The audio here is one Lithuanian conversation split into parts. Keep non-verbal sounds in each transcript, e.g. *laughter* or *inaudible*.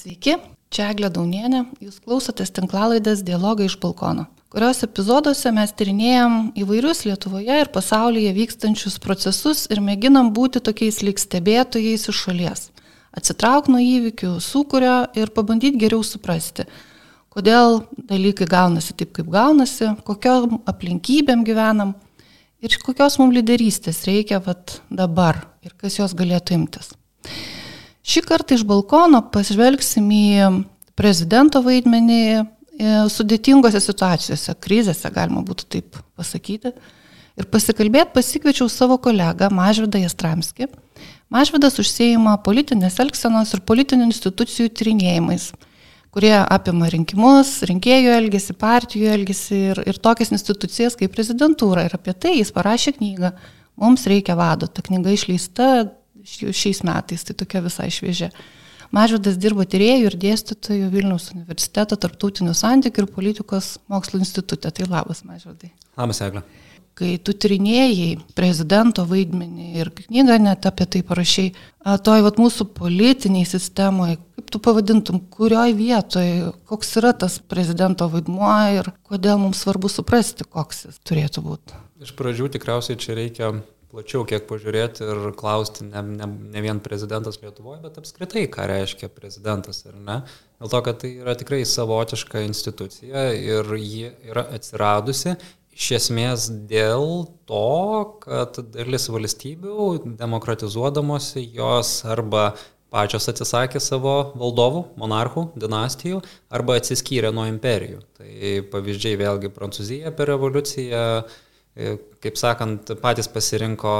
Sveiki, čia Eglė Daunienė, jūs klausotės tinklalaidės Dialogai iš balkono, kurios epizoduose mes tyrinėjom įvairius Lietuvoje ir pasaulyje vykstančius procesus ir mėginam būti tokiais lyg stebėtojais iš šalies. Atsitrauk nuo įvykių, sukurio ir pabandyti geriau suprasti, kodėl dalykai gaunasi taip, kaip gaunasi, kokiom aplinkybėm gyvenam ir kokios mums lyderystės reikia vat, dabar ir kas jos galėtų imtis. Šį kartą iš balkono pažvelgsim į prezidento vaidmenį e, sudėtingose situacijose, krizėse, galima būtų taip pasakyti. Ir pasikalbėti pasikviečiau savo kolegą Mažvidą Jastramskį. Mažvidas užsieima politinės elgsenos ir politinių institucijų tyrinėjimais kurie apima rinkimus, rinkėjų elgesį, partijų elgesį ir, ir tokias institucijas kaip prezidentūra. Ir apie tai jis parašė knygą Mums reikia vado. Ta knyga išleista šiais metais, tai tokia visai šviežia. Mažvidas dirbo tyriejų ir dėstytojų Vilniaus universiteto tarptautinių santykių ir politikos mokslo institutė. Tai labas, Mažvidai. Labas, Eglė kai tu tyrinėjai prezidento vaidmenį ir knygą net apie tai parašiai, toj vat, mūsų politiniai sistemoje, kaip tu pavadintum, kurioj vietoje, koks yra tas prezidento vaidmuo ir kodėl mums svarbu suprasti, koks jis turėtų būti. Iš pradžių tikriausiai čia reikia plačiau kiek pažiūrėti ir klausti ne, ne, ne vien prezidentas Lietuvoje, bet apskritai, ką reiškia prezidentas ar ne. Dėl to, kad tai yra tikrai savotiška institucija ir ji yra atsiradusi Iš esmės dėl to, kad dalis valstybių demokratizuodamosi jos arba pačios atsisakė savo valdovų, monarchų, dinastijų arba atsiskyrė nuo imperijų. Tai pavyzdžiai vėlgi Prancūzija per revoliuciją, e, kaip sakant, patys pasirinko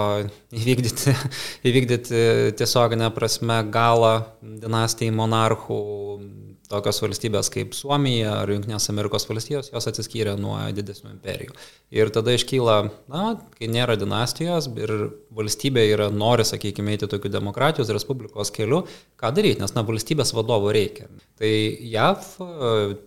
įvykdyti, *laughs* įvykdyti tiesioginę prasme galą dinastijai monarchų, tokios valstybės kaip Suomija ar Junktinės Amerikos valstijos, jos atsiskyrė nuo didesnių imperijų. Ir tada iškyla, na, kai nėra dinastijos ir valstybė yra nori, sakykime, eiti tokiu demokratijos respublikos keliu, ką daryti, nes, na, valstybės vadovo reikia. Tai JAV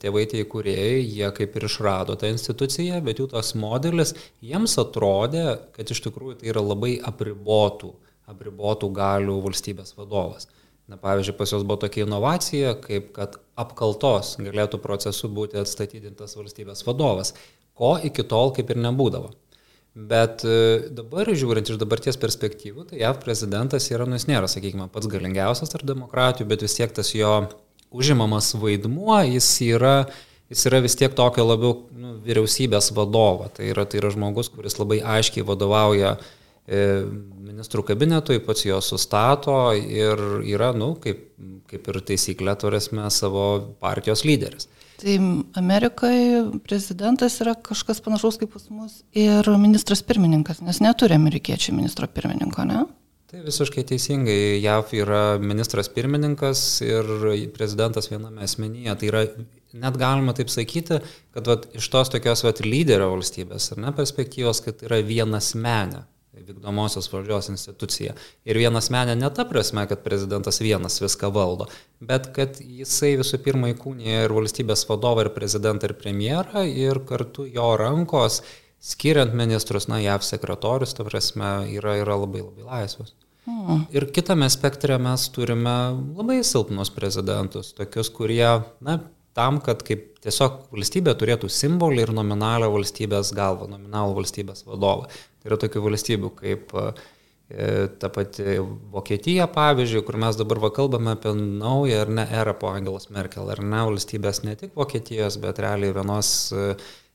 tėvai tie įkūrėjai, jie kaip ir išrado tą instituciją, bet jų tas modelis jiems atrodė, kad iš tikrųjų tai yra labai apribotų, apribotų galių valstybės vadovas. Na, pavyzdžiui, pas juos buvo tokia inovacija, kaip kad apkaltos galėtų procesu būti atstatydintas valstybės vadovas, ko iki tol kaip ir nebūdavo. Bet e, dabar, žiūrint iš dabarties perspektyvų, tai JAV prezidentas yra, nu jis nėra, sakykime, pats galingiausias tarp demokratijų, bet vis tiek tas jo užimamas vaidmuo, jis yra, jis yra vis tiek tokio labiau nu, vyriausybės vadovo. Tai yra, tai yra žmogus, kuris labai aiškiai vadovauja uh, ministrų kabinetui, pats jo sustato ir yra, nu, kaip, kaip ir taisyklė, turėsime savo partijos lyderis. Tai Amerikoje prezidentas yra kažkas panašaus kaip pas mus ir ministras pirmininkas, nes neturi amerikiečių ministro pirmininko, ne? Tai visiškai teisingai, JAV yra ministras pirmininkas ir prezidentas viename asmenyje. Tai yra, net galima taip sakyti, kad vat, iš tos tokios vat, lyderio valstybės, ar ne perspektyvos, kad yra vienas menė vykdomosios valdžios institucija. Ir vienas menė ne ta prasme, kad prezidentas vienas viską valdo, bet kad jisai visų pirma įkūnė ir valstybės vadovą, ir prezidentą, ir premjerą, ir kartu jo rankos, skiriant ministrus, na, JAV sekretorius, ta prasme, yra, yra labai labai laisvas. Hmm. Ir kitame spektre mes turime labai silpnus prezidentus, tokius, kurie, na, tam, kad kaip tiesiog valstybė turėtų simbolį ir nominalią valstybės galvą, nominalų valstybės vadovą. Tai yra tokių valstybių kaip e, ta pati Vokietija, pavyzdžiui, kur mes dabar kalbame apie naują ar ne erą po Angelos Merkel, ar ne valstybės ne tik Vokietijos, bet realiai vienos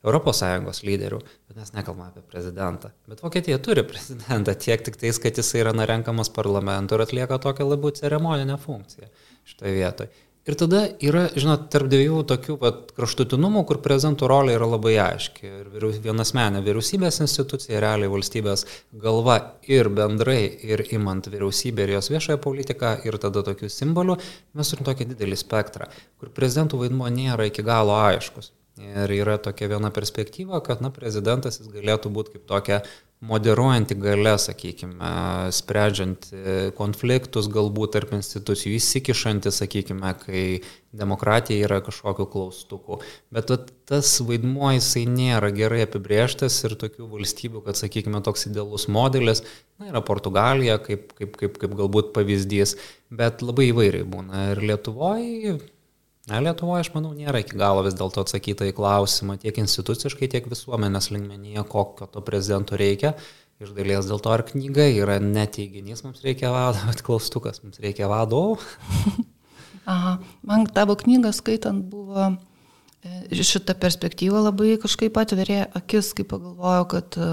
ES lyderių, bet mes nekalbame apie prezidentą. Bet Vokietija turi prezidentą tiek tik tais, kad jis yra narenkamas parlamentu ir atlieka tokią labiau ceremoninę funkciją šitoje vietoje. Ir tada yra, žinot, tarp dviejų tokių pat kraštutinumų, kur prezidentų rolė yra labai aiški. Ir vienasmenė vyriausybės institucija, realiai valstybės galva ir bendrai, ir imant vyriausybę ir jos viešąją politiką, ir tada tokių simbolių, mes turime tokį didelį spektrą, kur prezidentų vaidmo nėra iki galo aiškus. Ir yra tokia viena perspektyva, kad na, prezidentas jis galėtų būti kaip tokia moderuojanti gale, sakykime, sprendžiant konfliktus galbūt tarp institucijų, įsikišanti, sakykime, kai demokratija yra kažkokiu klaustuku. Bet tas vaidmuo jisai nėra gerai apibrieštas ir tokių valstybių, kad, sakykime, toks idealus modelis, na, yra Portugalija kaip, kaip, kaip, kaip galbūt pavyzdys, bet labai įvairiai būna. Ir Lietuvoje Na, Lietuvoje, aš manau, nėra iki galo vis dėlto atsakyta į klausimą tiek instituciškai, tiek visuomenės lingmenyje, kokio to prezidento reikia. Iš dalies dėl to ar knyga yra neteiginys, mums reikia vado, bet klaustukas, mums reikia vadovų. *laughs* Aha, man tavo knygą skaitant buvo e, šitą perspektyvą labai kažkaip atverė akis, kai pagalvojau, kad, e,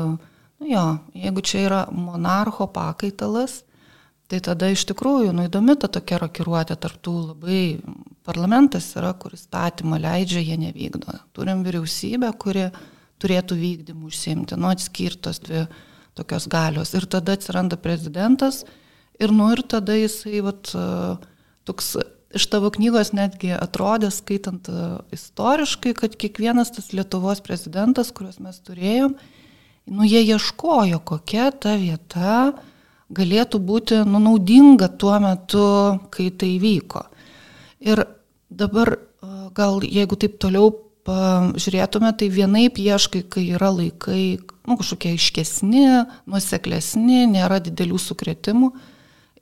nu jo, jeigu čia yra monarcho pakaitalas, Tai tada iš tikrųjų, nu įdomi ta tokia rokiruotė tarptų labai parlamentas yra, kuris statymą leidžia, jie nevykdo. Turim vyriausybę, kuri turėtų vykdymų užsiimti, nu atskirtos dvi tokios galios. Ir tada atsiranda prezidentas ir nu ir tada jisai, vat, toks iš tavo knygos netgi atrodė, skaitant istoriškai, kad kiekvienas tas Lietuvos prezidentas, kuriuos mes turėjom, nu jie ieškojo, kokia ta vieta, galėtų būti nu, naudinga tuo metu, kai tai vyko. Ir dabar gal jeigu taip toliau žiūrėtume, tai vienaip ieškai, kai yra laikai nu, kažkokie aiškesni, nuseklesni, nėra didelių sukretimų.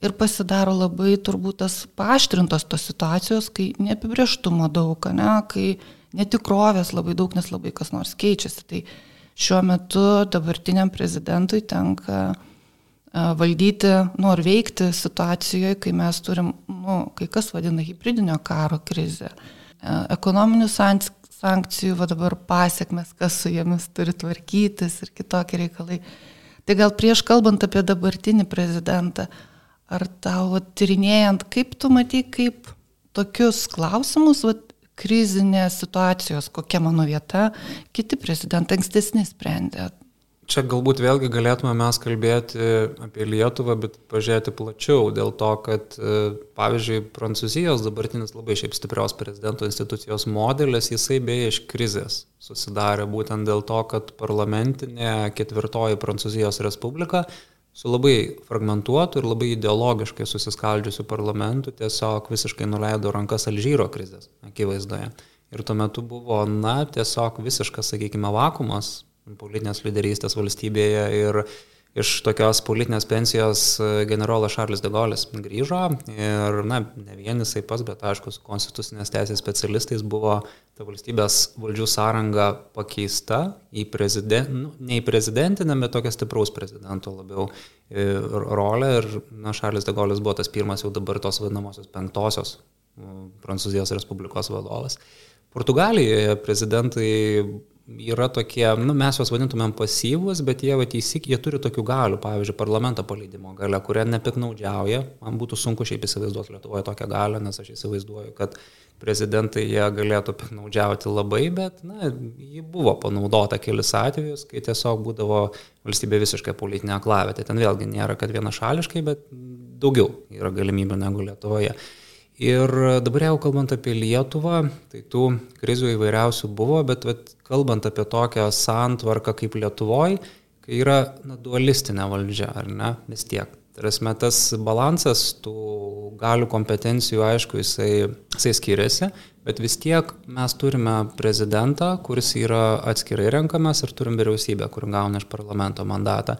Ir pasidaro labai turbūt tas paaštrintos tos situacijos, kai neapibrieštumo daug, ne, kai netikrovės labai daug, nes labai kas nors keičiasi. Tai šiuo metu dabartiniam prezidentui tenka uh, valdyti, nu, ar veikti situacijoje, kai mes turim, nu, kai kas vadina hybridinio karo krizę, ekonominių sankcijų, va dabar pasiekmes, kas su jomis turi tvarkytis ir kitokie reikalai. Tai gal prieš kalbant apie dabartinį prezidentą, ar tau va, tyrinėjant, kaip tu matai, kaip tokius klausimus, va, krizinės situacijos, kokia mano vieta, kiti prezidentai ankstesni sprendė. Čia galbūt vėlgi galėtume mes kalbėti apie Lietuvą, bet pažiūrėti plačiau, dėl to, kad e, pavyzdžiui Prancūzijos dabartinis labai šiaip stiprios prezidento institucijos modelis, jisai beje iš krizės susidarė būtent dėl to, kad parlamentinė ketvirtoji Prancūzijos Respublika su labai fragmentuotu ir labai ideologiškai susiskaldžiusiu parlamentu tiesiog visiškai nuleido rankas Alžyro krizės akivaizdoje. Ir tuo metu buvo, na, tiesiog visiškas, sakykime, vakumas politinės lyderystės valstybėje ir iš tokios politinės pensijos generolas Šarlis de Golis grįžo ir, na, ne vien jisai pas, bet aišku, su konstitucinės teisės specialistais buvo ta valstybės valdžių sąranga pakeista į prezident, nu, ne į prezidentinę, bet tokią stipraus prezidento labiau rolę ir, na, Šarlis de Golis buvo tas pirmas jau dabar tos vadinamosios penktosios Prancūzijos Respublikos vadovas. Portugalijoje prezidentai yra tokie, nu, mes juos vadintumėm pasyvus, bet jie, va, teisik, jie turi tokių galių, pavyzdžiui, parlamento paleidimo galę, kurią nepiknaudžiauja. Man būtų sunku šiaip įsivaizduoti Lietuvoje tokią galę, nes aš įsivaizduoju, kad prezidentai jie galėtų piknaudžiauti labai, bet, na, ji buvo panaudota kelis atvejus, kai tiesiog būdavo valstybė visiškai politinė aklavė. Tai ten vėlgi nėra, kad vienašališkai, bet daugiau yra galimybių negu Lietuvoje. Ir dabar jau kalbant apie Lietuvą, tai tų krizių įvairiausių buvo, bet vat, kalbant apie tokią santvarką kaip Lietuvoje, kai yra na, dualistinė valdžia, ar ne, vis tiek. Yra tas balansas tų galių kompetencijų, aišku, jisai, jisai skiriasi, bet vis tiek mes turime prezidentą, kuris yra atskirai renkamas ir turim vyriausybę, kur gauna iš parlamento mandatą.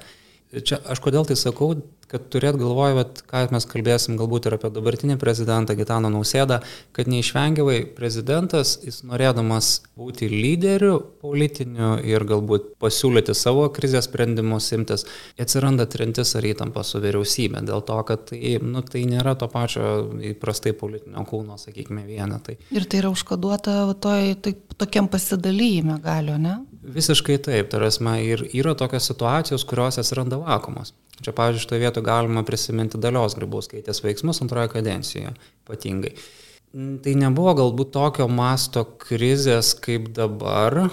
Ir čia aš kodėl tai sakau, kad turėt galvoje, vat, ką mes kalbėsim galbūt ir apie dabartinį prezidentą Gitaną Nausėdą, kad neišvengiamai prezidentas, jis norėdamas būti lyderiu politiniu ir galbūt pasiūlyti savo krizės sprendimus imtis, atsiranda trintis ar įtampa su vyriausybė, dėl to, kad tai, nu, tai nėra to pačio įprastai politinio kūno, sakykime, vienetai. Ir tai yra užkoduota toj, tai, tokiam pasidalyme galio, ne? Visiškai taip, tarasme, ir yra tokios situacijos, kurios atsiranda vakumas. Čia, pavyzdžiui, šitoje vietoje galima prisiminti dalios grybauskaitės veiksmus antroje kadencijoje ypatingai. Tai nebuvo galbūt tokio masto krizės kaip dabar,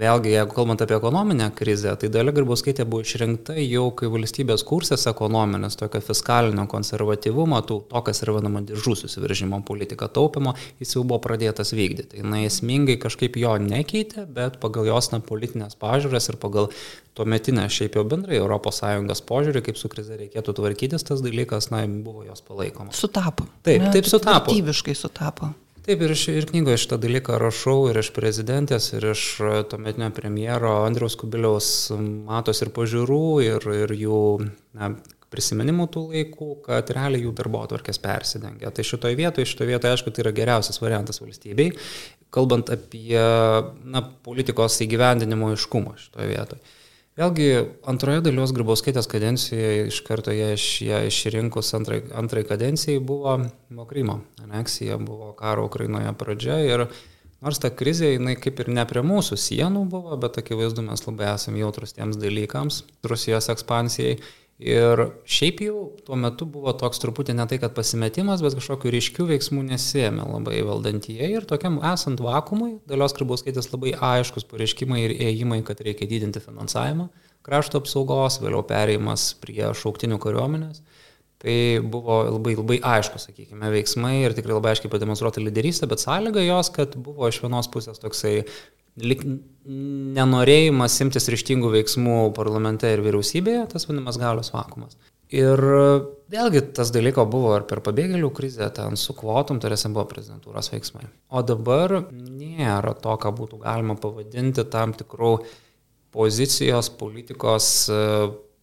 vėlgi, jeigu kalbant apie ekonominę krizę, tai Dalia Grybauskaitė buvo išrinkta jau kai valstybės kursas ekonominis, tokio fiskalinio konservatyvumo, tų, to, kas yra vadinama diržų susiviržimo politika taupimo, jis jau buvo pradėtas vykdyti. Na, esmingai kažkaip jo nekeitė, bet pagal jos na, politinės pažiūrės ir pagal tuometinę šiaip jau bendrai ES požiūrį, kaip su krize reikėtų tvarkytis, tas dalykas, na, buvo jos palaikomas. Sutapo. Taip, ne, taip sutapo. Aktyviškai sutapo. Taip, ir, ir knygoje šitą dalyką rašau ir iš prezidentės, ir iš tuometinio premjero Andriaus Kubiliaus matos ir pažiūrų, ir, ir jų na, prisiminimų tų laikų, kad realiai jų darbo atvarkės persidengia. Tai šitoje vietoje, šitoje vietoje, aišku, tai yra geriausias variantas valstybei, kalbant apie na, politikos įgyvendinimo iškumą šitoje vietoje. Vėlgi, antroje dalios Grybauskaitės kadencijoje iš karto ją išrinkus antrai, antrai kadencijai buvo Krymo aneksija, buvo karo Ukrainoje pradžia ir nors ta krizė, jinai kaip ir ne prie mūsų sienų buvo, bet akivaizdu mes labai esame jautrus tiems dalykams, Rusijos ekspansijai Ir šiaip jau tuo metu buvo toks truputį ne tai, kad pasimetimas, bet kažkokių ryškių veiksmų nesėmė labai valdantieji. Ir tokiam esant vakumui, dalios kribauskaitės labai aiškus pareiškimai ir ėjimai, kad reikia didinti finansavimą krašto apsaugos, vėliau pereimas prie šauktinių kariuomenės. Tai buvo labai, labai aiškus, sakykime, veiksmai ir tikrai labai aiškiai pademonstruota lyderystė, bet sąlyga jos, kad buvo iš vienos pusės toksai lik nenorėjimas imtis ryštingų veiksmų parlamente ir vyriausybėje, tas vadinamas galios vakumas. Ir vėlgi tas dalyko buvo ir per pabėgėlių krizę, ten su kvotum, tarėsi buvo prezidentūros veiksmai. O dabar nėra to, ką būtų galima pavadinti tam tikrų pozicijos, politikos,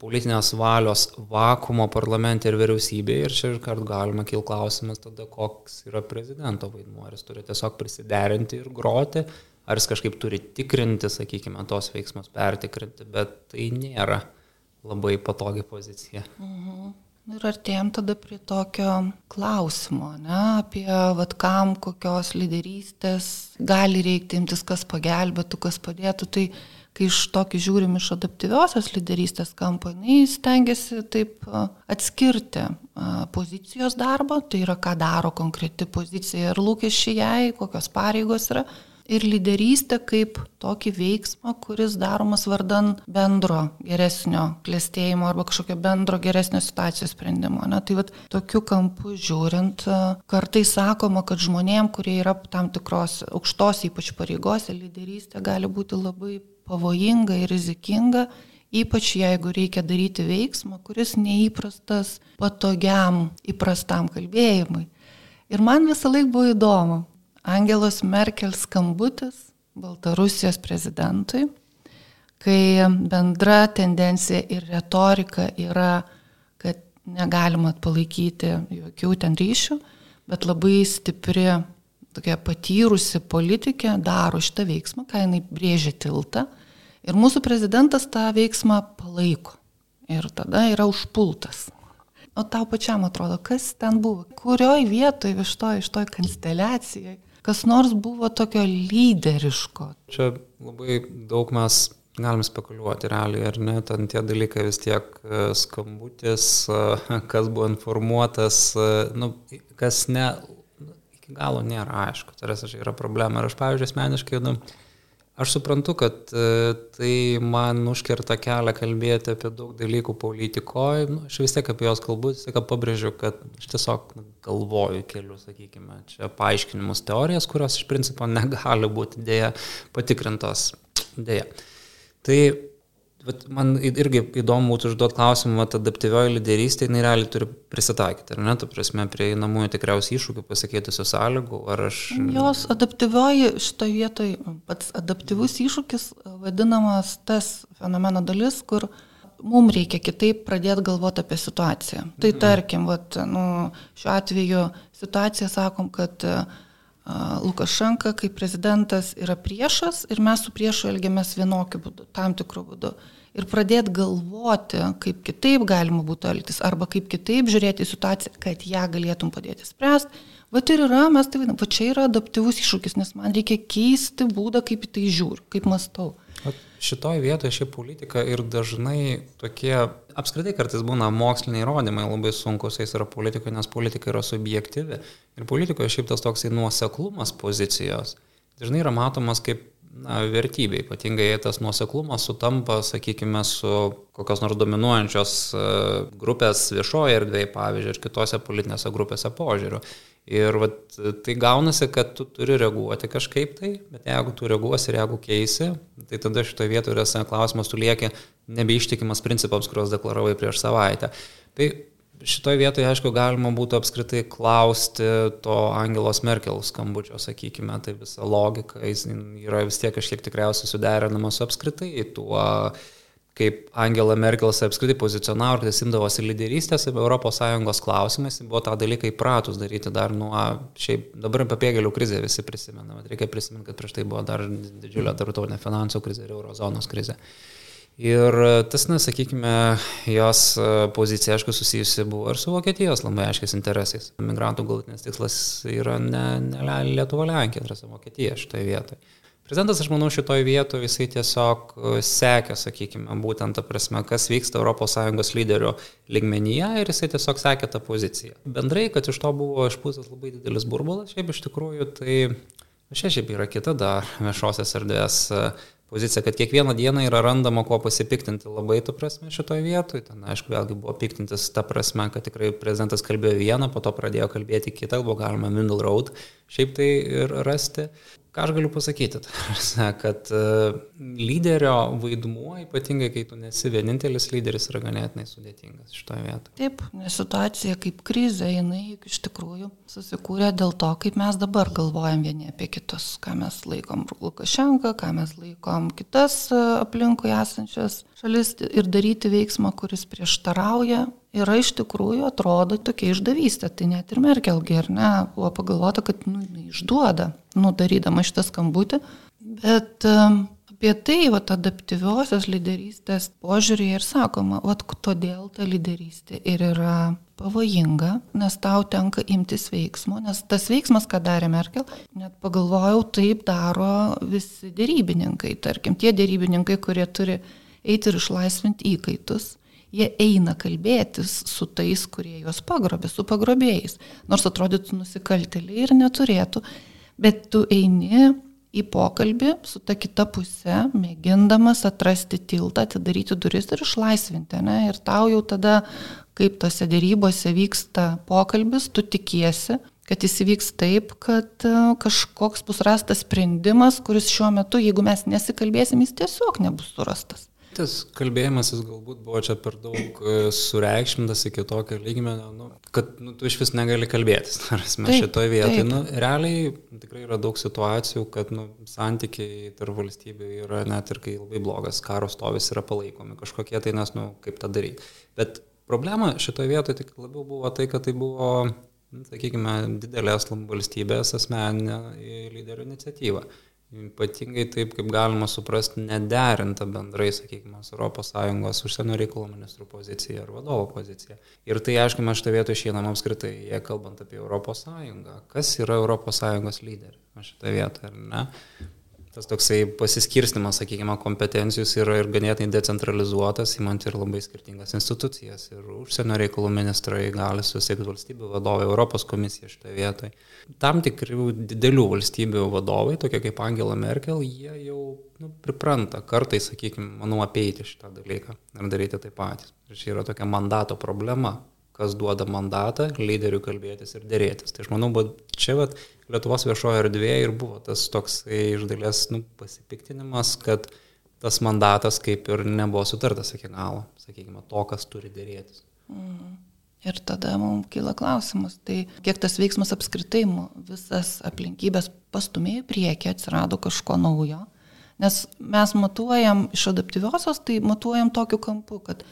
politinės valios vakumo parlamente ir vyriausybėje. Ir čia ir kart galima kil klausimas tada, koks yra prezidento vaidmuo. Ar jis turi tiesiog prisiderinti ir groti, ar jis kažkaip turi tikrinti, sakykime, tos veiksmus pertikrinti, bet tai nėra labai patogi pozicija. Mhm. Ir artėjom tada prie tokio klausimo, ne, apie vat, kam kokios lyderystės gali reikti imtis, kas pagelbėtų, kas padėtų. Tai kai iš tokį žiūrim iš adaptyviosios lyderystės kampo, jis stengiasi taip atskirti pozicijos darbą, tai yra ką daro konkreti pozicija ir lūkesčiai jai, kokios pareigos yra ir lyderystę kaip tokį veiksmą, kuris daromas vardan bendro geresnio klėstėjimo arba kažkokio bendro geresnio situacijos sprendimo. Na, tai vat, tokiu kampu žiūrint, kartai sakoma, kad žmonėm, kurie yra tam tikros aukštos ypač pareigose, lyderystė gali būti labai pavojinga ir rizikinga, ypač jeigu reikia daryti veiksmą, kuris neįprastas patogiam, įprastam kalbėjimui. Ir man visą laiką buvo įdomu, Angelos Merkel skambutis Baltarusijos prezidentui, kai bendra tendencija ir retorika yra, kad negalima palaikyti jokių ten ryšių, bet labai stipri tokia patyrusi politikė daro šitą veiksmą, ką jinai brėžia tiltą. Ir mūsų prezidentas tą veiksmą palaiko. Ir tada yra užpultas. O tau pačiam atrodo, kas ten buvo? Kurioj vietoje iš to, iš to konsteliacijoje? Kas nors buvo tokio lyderiško? Čia labai daug mes galim spekuliuoti realiai, ar ne, ten tie dalykai vis tiek e, skambutis, e, kas buvo informuotas, e, nu, kas ne, nu, iki galo nėra aišku, tai yra problema. Ir aš, pavyzdžiui, asmeniškai, nu, Aš suprantu, kad e, tai man užkerta kelią kalbėti apie daug dalykų politikoje. Nu, aš vis tiek apie juos kalbu, vis tiek pabrėžiu, kad aš tiesiog galvoju keliu, sakykime, čia paaiškinimus teorijas, kurios iš principo *laughs* negali būti dėja patikrintos dėja. Tai Bet man irgi įdomu būtų užduoti klausimą, kad adaptyvioji lyderystė, jinai realiai turi prisitaikyti, ar ne, tu prasme, prie įnamųjų tikriausiai iššūkių pasikeitusių sąlygų, ar aš... Jos adaptyvioji šitoje vietoje, pats adaptyvus iššūkis vadinamas tas fenomeno dalis, kur mums reikia kitaip pradėti galvoti apie situaciją. Tai mhm. tarkim, vat, nu, šiuo atveju situacija sakom, kad uh, Lukašenka kaip prezidentas yra priešas ir mes su priešu elgiamės vienokiu būdu, tam tikrų būdu. Ir pradėti galvoti, kaip kitaip galima būtų elgtis, arba kaip kitaip žiūrėti į situaciją, kad ją galėtum padėti spręsti. Vat ir yra, mes tai vadinam, va čia yra adaptyvus iššūkis, nes man reikia keisti būdą, kaip į tai žiūriu, kaip mastau. Šitoje vietoje ši politika ir dažnai tokie, apskritai kartais būna moksliniai įrodymai labai sunkus, jais yra politika, nes politika yra subjektyvi. Ir politikoje šiaip tas toksai nuoseklumas pozicijos dažnai yra matomas kaip na, vertybė, ypatingai jei tas nuoseklumas sutampa, sakykime, su kokios nors dominuojančios e, grupės viešoje erdvėje, pavyzdžiui, ir kitose politinėse grupėse požiūriu. Ir vat, tai gaunasi, kad tu turi reaguoti kažkaip tai, bet jeigu tu reaguosi ir jeigu keisi, tai tada šitoje vietoje yra klausimas, tu lieki nebeištikimas principams, kuriuos deklaravai prieš savaitę. Tai šitoje vietoje, aišku, galima būtų apskritai klausti to Angelos Merkel skambučio, sakykime, tai visa logika, jis yra vis tiek kažkiek tikriausiai suderinamas su apskritai tuo kaip Angela Merkel apskritai pozicionavo ir simdavosi lyderystės ES klausimais, buvo tą dalyką įpratus daryti dar nuo, šiaip dabar pabėgėlių krizė visi prisimena, bet reikia prisiminti, kad prieš tai buvo dar didžiulė tarptautinė finansų krizė ir eurozonos krizė. Ir tas, na, sakykime, jos pozicija, aišku, susijusi buvo ir su Vokietijos labai aiškiais interesais. Migrantų galutinis tikslas yra ne, ne Lietuva, Lenkija, tai yra Vokietija šitoje vietoje. Prezidentas, aš manau, šitoje vietoje jisai tiesiog e, sekė, sakykime, būtent ta prasme, kas vyksta ES lyderio ligmenyje ir jisai tiesiog sekė tą poziciją. Bendrai, kad iš to buvo išpūstas labai didelis burbulas, šiaip iš tikrųjų, tai čia šiaip yra kita dar viešosios erdvės e, pozicija, kad kiekvieną dieną yra randama kuo pasipiktinti labai, tu prasme, šitoje vietoje. Ten, aišku, vėlgi buvo piktintis ta prasme, kad tikrai prezidentas kalbėjo vieną, po to pradėjo kalbėti kitą, buvo galima middle road šiaip tai ir rasti. Ką aš galiu pasakyti? *laughs* Kad e, lyderio vaidmuo, ypatingai kai tu nesi vienintelis lyderis, yra ganėtinai sudėtingas šitoje vietoje. Taip, situacija kaip krizė, jinai iš tikrųjų susikūrė dėl to, kaip mes dabar galvojam vieni apie kitus, ką mes laikom Lukašenką, ką mes laikom kitas e, aplinkui esančias šalis ir daryti veiksmą, kuris prieštarauja yra iš tikrųjų atrodo tokia išdavystė. Tai net ir Merkelgi, ar ne, buvo pagalvota, kad nu, išduoda, nu, darydama šitą skambutį. Bet um, apie tai, va, adaptyviosios lyderystės požiūrį ir sakoma, va, todėl ta lyderystė ir yra pavojinga, nes tau tenka imtis veiksmo, nes tas veiksmas, ką darė Merkel, net pagalvojau, taip daro visi dėrybininkai, tarkim, tie dėrybininkai, kurie turi eiti ir išlaisvinti įkaitus jie eina kalbėtis su tais, kurie juos pagrobė, su pagrobėjais. Nors atrodytų nusikaltėliai ir neturėtų, bet tu eini į pokalbį su ta kita pusė, mėgindamas atrasti tiltą, atidaryti duris ir išlaisvinti. Ne? Ir tau jau tada, kaip tose dėrybose vyksta pokalbis, tu tikiesi, kad jis įvyks taip, kad e, kažkoks bus rastas sprendimas, kuris šiuo metu, jeigu mes nesikalbėsim, jis tiesiog nebus surastas. Tas kalbėjimasis galbūt buvo čia per daug e, sureikšmintas iki tokio lygmenio, nu, kad nu, tu iš vis negali kalbėtis. Mes šitoje vietoje, nu, realiai tikrai yra daug situacijų, kad nu, santykiai tarp valstybių yra net ir kai labai blogas karo stovis yra palaikomi kažkokie tai, nes, nu, kaip tą daryti. Bet problema šitoje vietoje tik labiau buvo tai, kad tai buvo, nu, sakykime, didelės valstybės asmeninė lyderio iniciatyva. Ypatingai taip, kaip galima suprasti, nederinta bendrai, sakykime, ES užsienio reikalų ministrų pozicija ar vadovo pozicija. Ir tai, aišku, mes šitą vietą išeinam apskritai, jie kalbant apie ES. Kas yra ES lyderiai šitą vietą, ar ne? Tas toksai pasiskirstimas, sakykime, kompetencijos yra ir ganėtinai decentralizuotas, įmant ir labai skirtingas institucijas. Ir užsienio reikalų ministrai gali susiekti valstybių vadovai, Europos komisija šitoje vietoje. Tam tikrių didelių valstybių vadovai, tokie kaip Angela Merkel, jie jau nu, pripranta kartais, sakykime, manau, apeiti šitą dalyką ir daryti tai patys. Ir čia yra tokia mandato problema kas duoda mandatą lyderių kalbėtis ir dėrėtis. Tai aš manau, čia vat, Lietuvos viešojo erdvėje ir buvo tas toks iš dalies nu, pasipiktinimas, kad tas mandatas kaip ir nebuvo sutartas iki galo, sakykime, to, kas turi dėrėtis. Mm. Ir tada mums kyla klausimas, tai kiek tas veiksmas apskritai visas aplinkybės pastumėjo į priekį, atsirado kažko naujo. Nes mes matuojam iš adaptyviosios, tai matuojam tokiu kampu, kad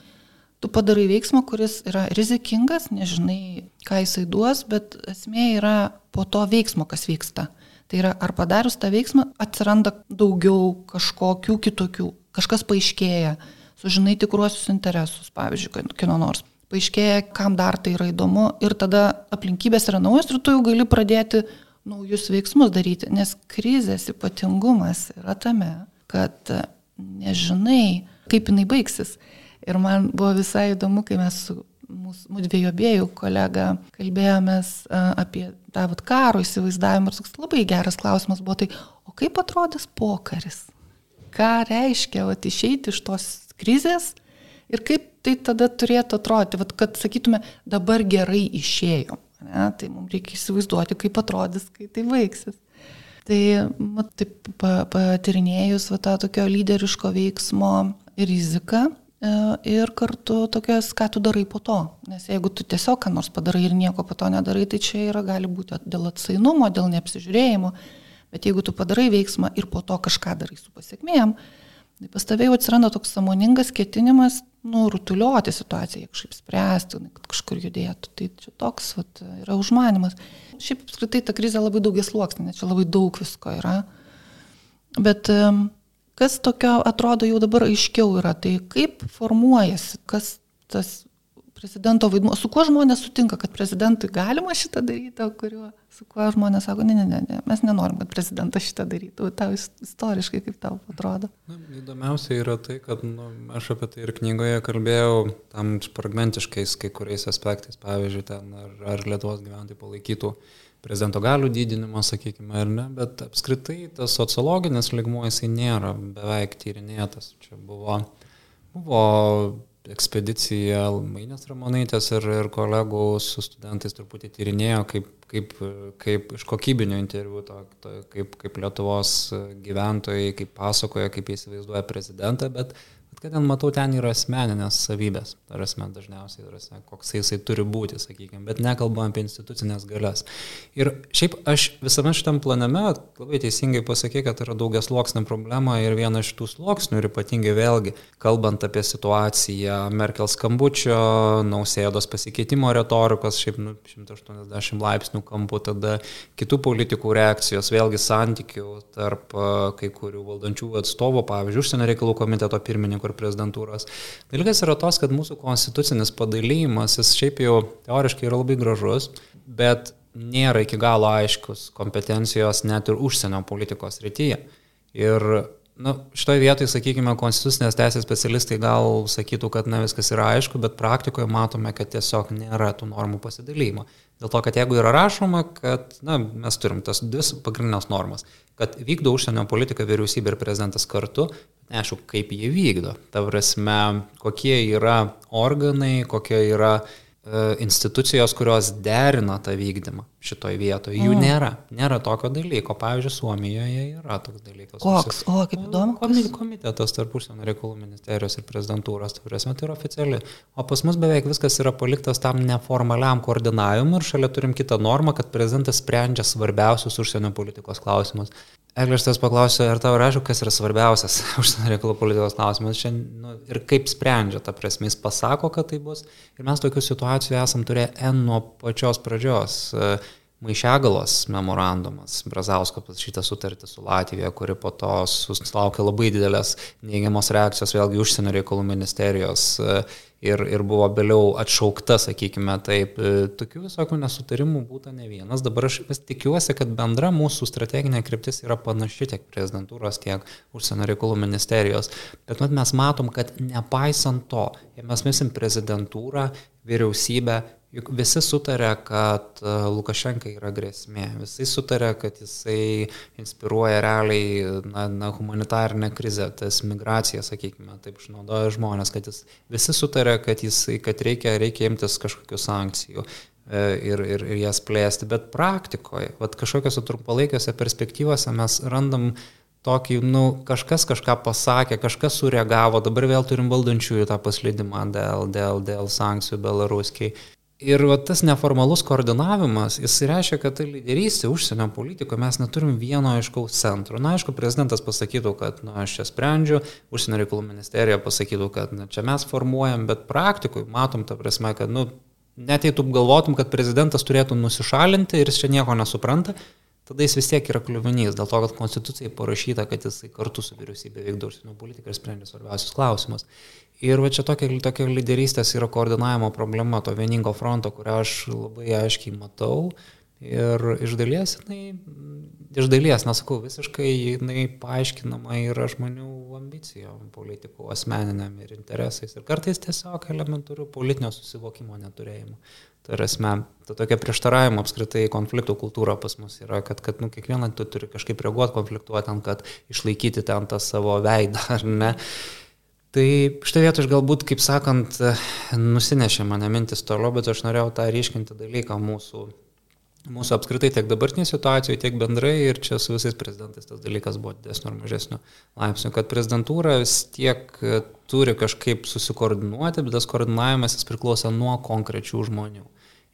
tu padarai veiksmą, kuris yra rizikingas, nežinai, ką jisai duos, bet esmė yra po to veiksmo, kas vyksta. Tai yra, ar padarius tą veiksmą atsiranda daugiau kažkokių kitokių, kažkas paaiškėja, sužinai tikruosius interesus, pavyzdžiui, kino nors. Paaiškėja, kam dar tai yra įdomu ir tada aplinkybės yra naujos ir tu jau gali pradėti naujus veiksmus daryti, nes krizės ypatingumas yra tame, kad nežinai, kaip jinai baigsis. Ir man buvo visai įdomu, kai mes su mūsų dviejų abiejų kolega kalbėjomės apie tą vat, karo įsivaizdavimą ir toks labai geras klausimas buvo tai, o kaip atrodys pokaris? Ką reiškia vat, išeiti iš tos krizės ir kaip tai tada turėtų atrodyti, vat, kad sakytume, dabar gerai išėjom. Ne? Tai mums reikia įsivaizduoti, kaip atrodys, kai tai baigsis. Tai, mat, taip, patirinėjus va, tą tokio lyderiško veiksmo riziką ir kartu tokias, ką tu darai po to. Nes jeigu tu tiesiog ką nors padarai ir nieko po to nedarai, tai čia yra gali būti dėl atsainumo, dėl neapsižiūrėjimo. Bet jeigu tu padarai veiksmą ir po to kažką darai su pasiekmėjom, tai pas tavai jau atsiranda toks samoningas ketinimas, nu, rutuliuoti situaciją, kažkaip spręsti, kad kažkur judėtų. Tai čia toks vat, yra užmanimas. Šiaip apskritai ta krizė labai daugies sluoksnė, nes čia labai daug visko yra. Bet kas tokio atrodo jau dabar aiškiau yra, tai kaip formuojasi, kas tas prezidento vaidmuo, su kuo žmonės sutinka, kad prezidentui galima šitą daryti, kuriuo, su kuo žmonės sako, ne, ne, ne, ne, mes nenorim, kad prezidentas šitą darytų. Tau istoriškai kaip tau atrodo? Na, įdomiausia yra tai, kad nu, aš apie tai ir knygoje kalbėjau tam fragmentiškais kai kuriais aspektais, pavyzdžiui, ten ar, ar Lietuvos gyventojai palaikytų prezidento galių didinimą, sakykime, ar ne, bet apskritai tas sociologinis ligmuo jisai nėra beveik tyrinėtas. Čia buvo, buvo ekspedicija Mainės Ramonaitės ir, ir kolegų su studentais truputį tyrinėjo, kaip, kaip, kaip iš kokybinio interviu, to, to, kaip, kaip Lietuvos gyventojai, kaip pasakoja, kaip įsivaizduoja prezidentą, Bet kad ten matau, ten yra asmeninės savybės, ar asmen dažniausiai, ar koks jisai turi būti, sakykime, bet nekalbam apie institucinės galias. Ir šiaip aš visame šitam planame labai teisingai pasakė, kad yra daugias sluoksnė problema ir viena iš tų sluoksnių ir ypatingai vėlgi, kalbant apie situaciją Merkel skambučio, nausėdos pasikeitimo retorikos, šiaip nu, 180 laipsnių kampu, tada kitų politikų reakcijos, vėlgi santykių tarp kai kurių valdančių atstovų, pavyzdžiui, užsienio reikalų komiteto pirmininko pirmininko ir prezidentūros. Dalykas yra tos, kad mūsų konstitucinis padalymas, jis šiaip jau teoriškai yra labai gražus, bet nėra iki galo aiškus kompetencijos net ir užsienio politikos rytyje. Ir nu, šitoje vietoje, sakykime, konstitucinės teisės specialistai gal sakytų, kad ne viskas yra aišku, bet praktikoje matome, kad tiesiog nėra tų normų pasidalymo. Dėl to, kad jeigu yra rašoma, kad na, mes turim tas dvi pagrindinės normas, kad vykdo užsienio politiką vyriausybė ir prezidentas kartu, neaišku, kaip jie vykdo. Ta prasme, kokie yra organai, kokie yra institucijos, kurios derina tą vykdymą šitoj vietoje. Jų mm. nėra. Nėra tokio dalyko. Pavyzdžiui, Suomijoje yra toks dalykas. Koks? O, kaip įdomu. Komitetas tarp užsienio reikalų ministerijos ir prezidentūros, tai prasme, tai yra oficiali. O pas mus beveik viskas yra paliktas tam neformaliam koordinavimui ir šalia turim kitą normą, kad prezidentas sprendžia svarbiausius užsienio politikos klausimus. Eglištas paklausė, ar tau rašau, kas yra svarbiausias *laughs* užsienio reikalų politikos klausimas šiandien nu, ir kaip sprendžia, ta prasme, jis pasako, kad tai bus. Ir mes tokių situacijų esam turėję N nuo pačios pradžios. Maišegalos memorandumas, Brazausko pasirašyta sutartis su Latvija, kuri po to susilaukė labai didelės neigiamos reakcijos vėlgi užsienio reikalų ministerijos ir, ir buvo vėliau atšaukta, sakykime, taip, e, tokių visokių nesutarimų būtų ne vienas. Dabar aš vis tikiuosi, kad bendra mūsų strateginė kryptis yra panaši tiek prezidentūros, tiek užsienio reikalų ministerijos. Bet mes matom, kad nepaisant to, jei mes misim prezidentūrą, vyriausybę, Juk visi sutarė, kad e, Lukašenka yra grėsmė. Visi sutarė, kad jisai inspiruoja realiai na, na, humanitarinę krizę, tas migracija, sakykime, taip išnaudoja žmonės, kad jis, visi sutarė, kad, jisai, kad reikia, reikia imtis kažkokių sankcijų e, ir, ir, ir jas plėsti. Bet praktikoje, kažkokiose trumpalaikiuose perspektyvose mes randam tokį, nu, kažkas kažką pasakė, kažkas sureagavo, dabar vėl turim valdančiųjų tą paslydimą dėl, dėl, dėl sankcijų Belaruskiai. Ir va, tas neformalus koordinavimas, jis reiškia, kad tai lyderystė užsienio politikoje mes neturim vieno aiškaus centro. Na, aišku, prezidentas pasakytų, kad na, aš čia sprendžiu, užsienio reikalų ministerija pasakytų, kad na, čia mes formuojam, bet praktikoje matom tą prasme, kad nu, net jei tu galvotum, kad prezidentas turėtų nusišalinti ir jis čia nieko nesupranta, tada jis vis tiek yra kliuvinys, dėl to, kad konstitucijai parašyta, kad jisai kartu su vyriausybė vykdo užsienio politiką ir sprendžia svarbiausius klausimus. Ir va čia tokia, tokia lyderystės yra koordinavimo problema, to vieningo fronto, kurią aš labai aiškiai matau. Ir iš dalies, jinai, iš dalies, nesakau, visiškai jinai paaiškinama yra žmonių ambicijom politikų, asmeniniam ir interesais. Ir kartais tiesiog elementarių politinio susivokimo neturėjimo. Tai yra ta tokia prieštaravimo apskritai konfliktų kultūra pas mus yra, kad, kad nu, kiekvieną tu turi kažkaip reaguoti, konfliktuoti ten, kad išlaikyti ten tą savo veidą, *laughs* ar ne. Tai štai vietoj aš galbūt, kaip sakant, nusinešė mane mintis toliau, bet aš norėjau tą ryškinti dalyką mūsų mūsų apskritai tiek dabartinė situacija, tiek bendrai ir čia su visais prezidentais tas dalykas buvo didesnio ar mažesnio laipsnio, kad prezidentūra vis tiek e, turi kažkaip susikoordinuoti, bet tas koordinavimas jis priklauso nuo konkrečių žmonių.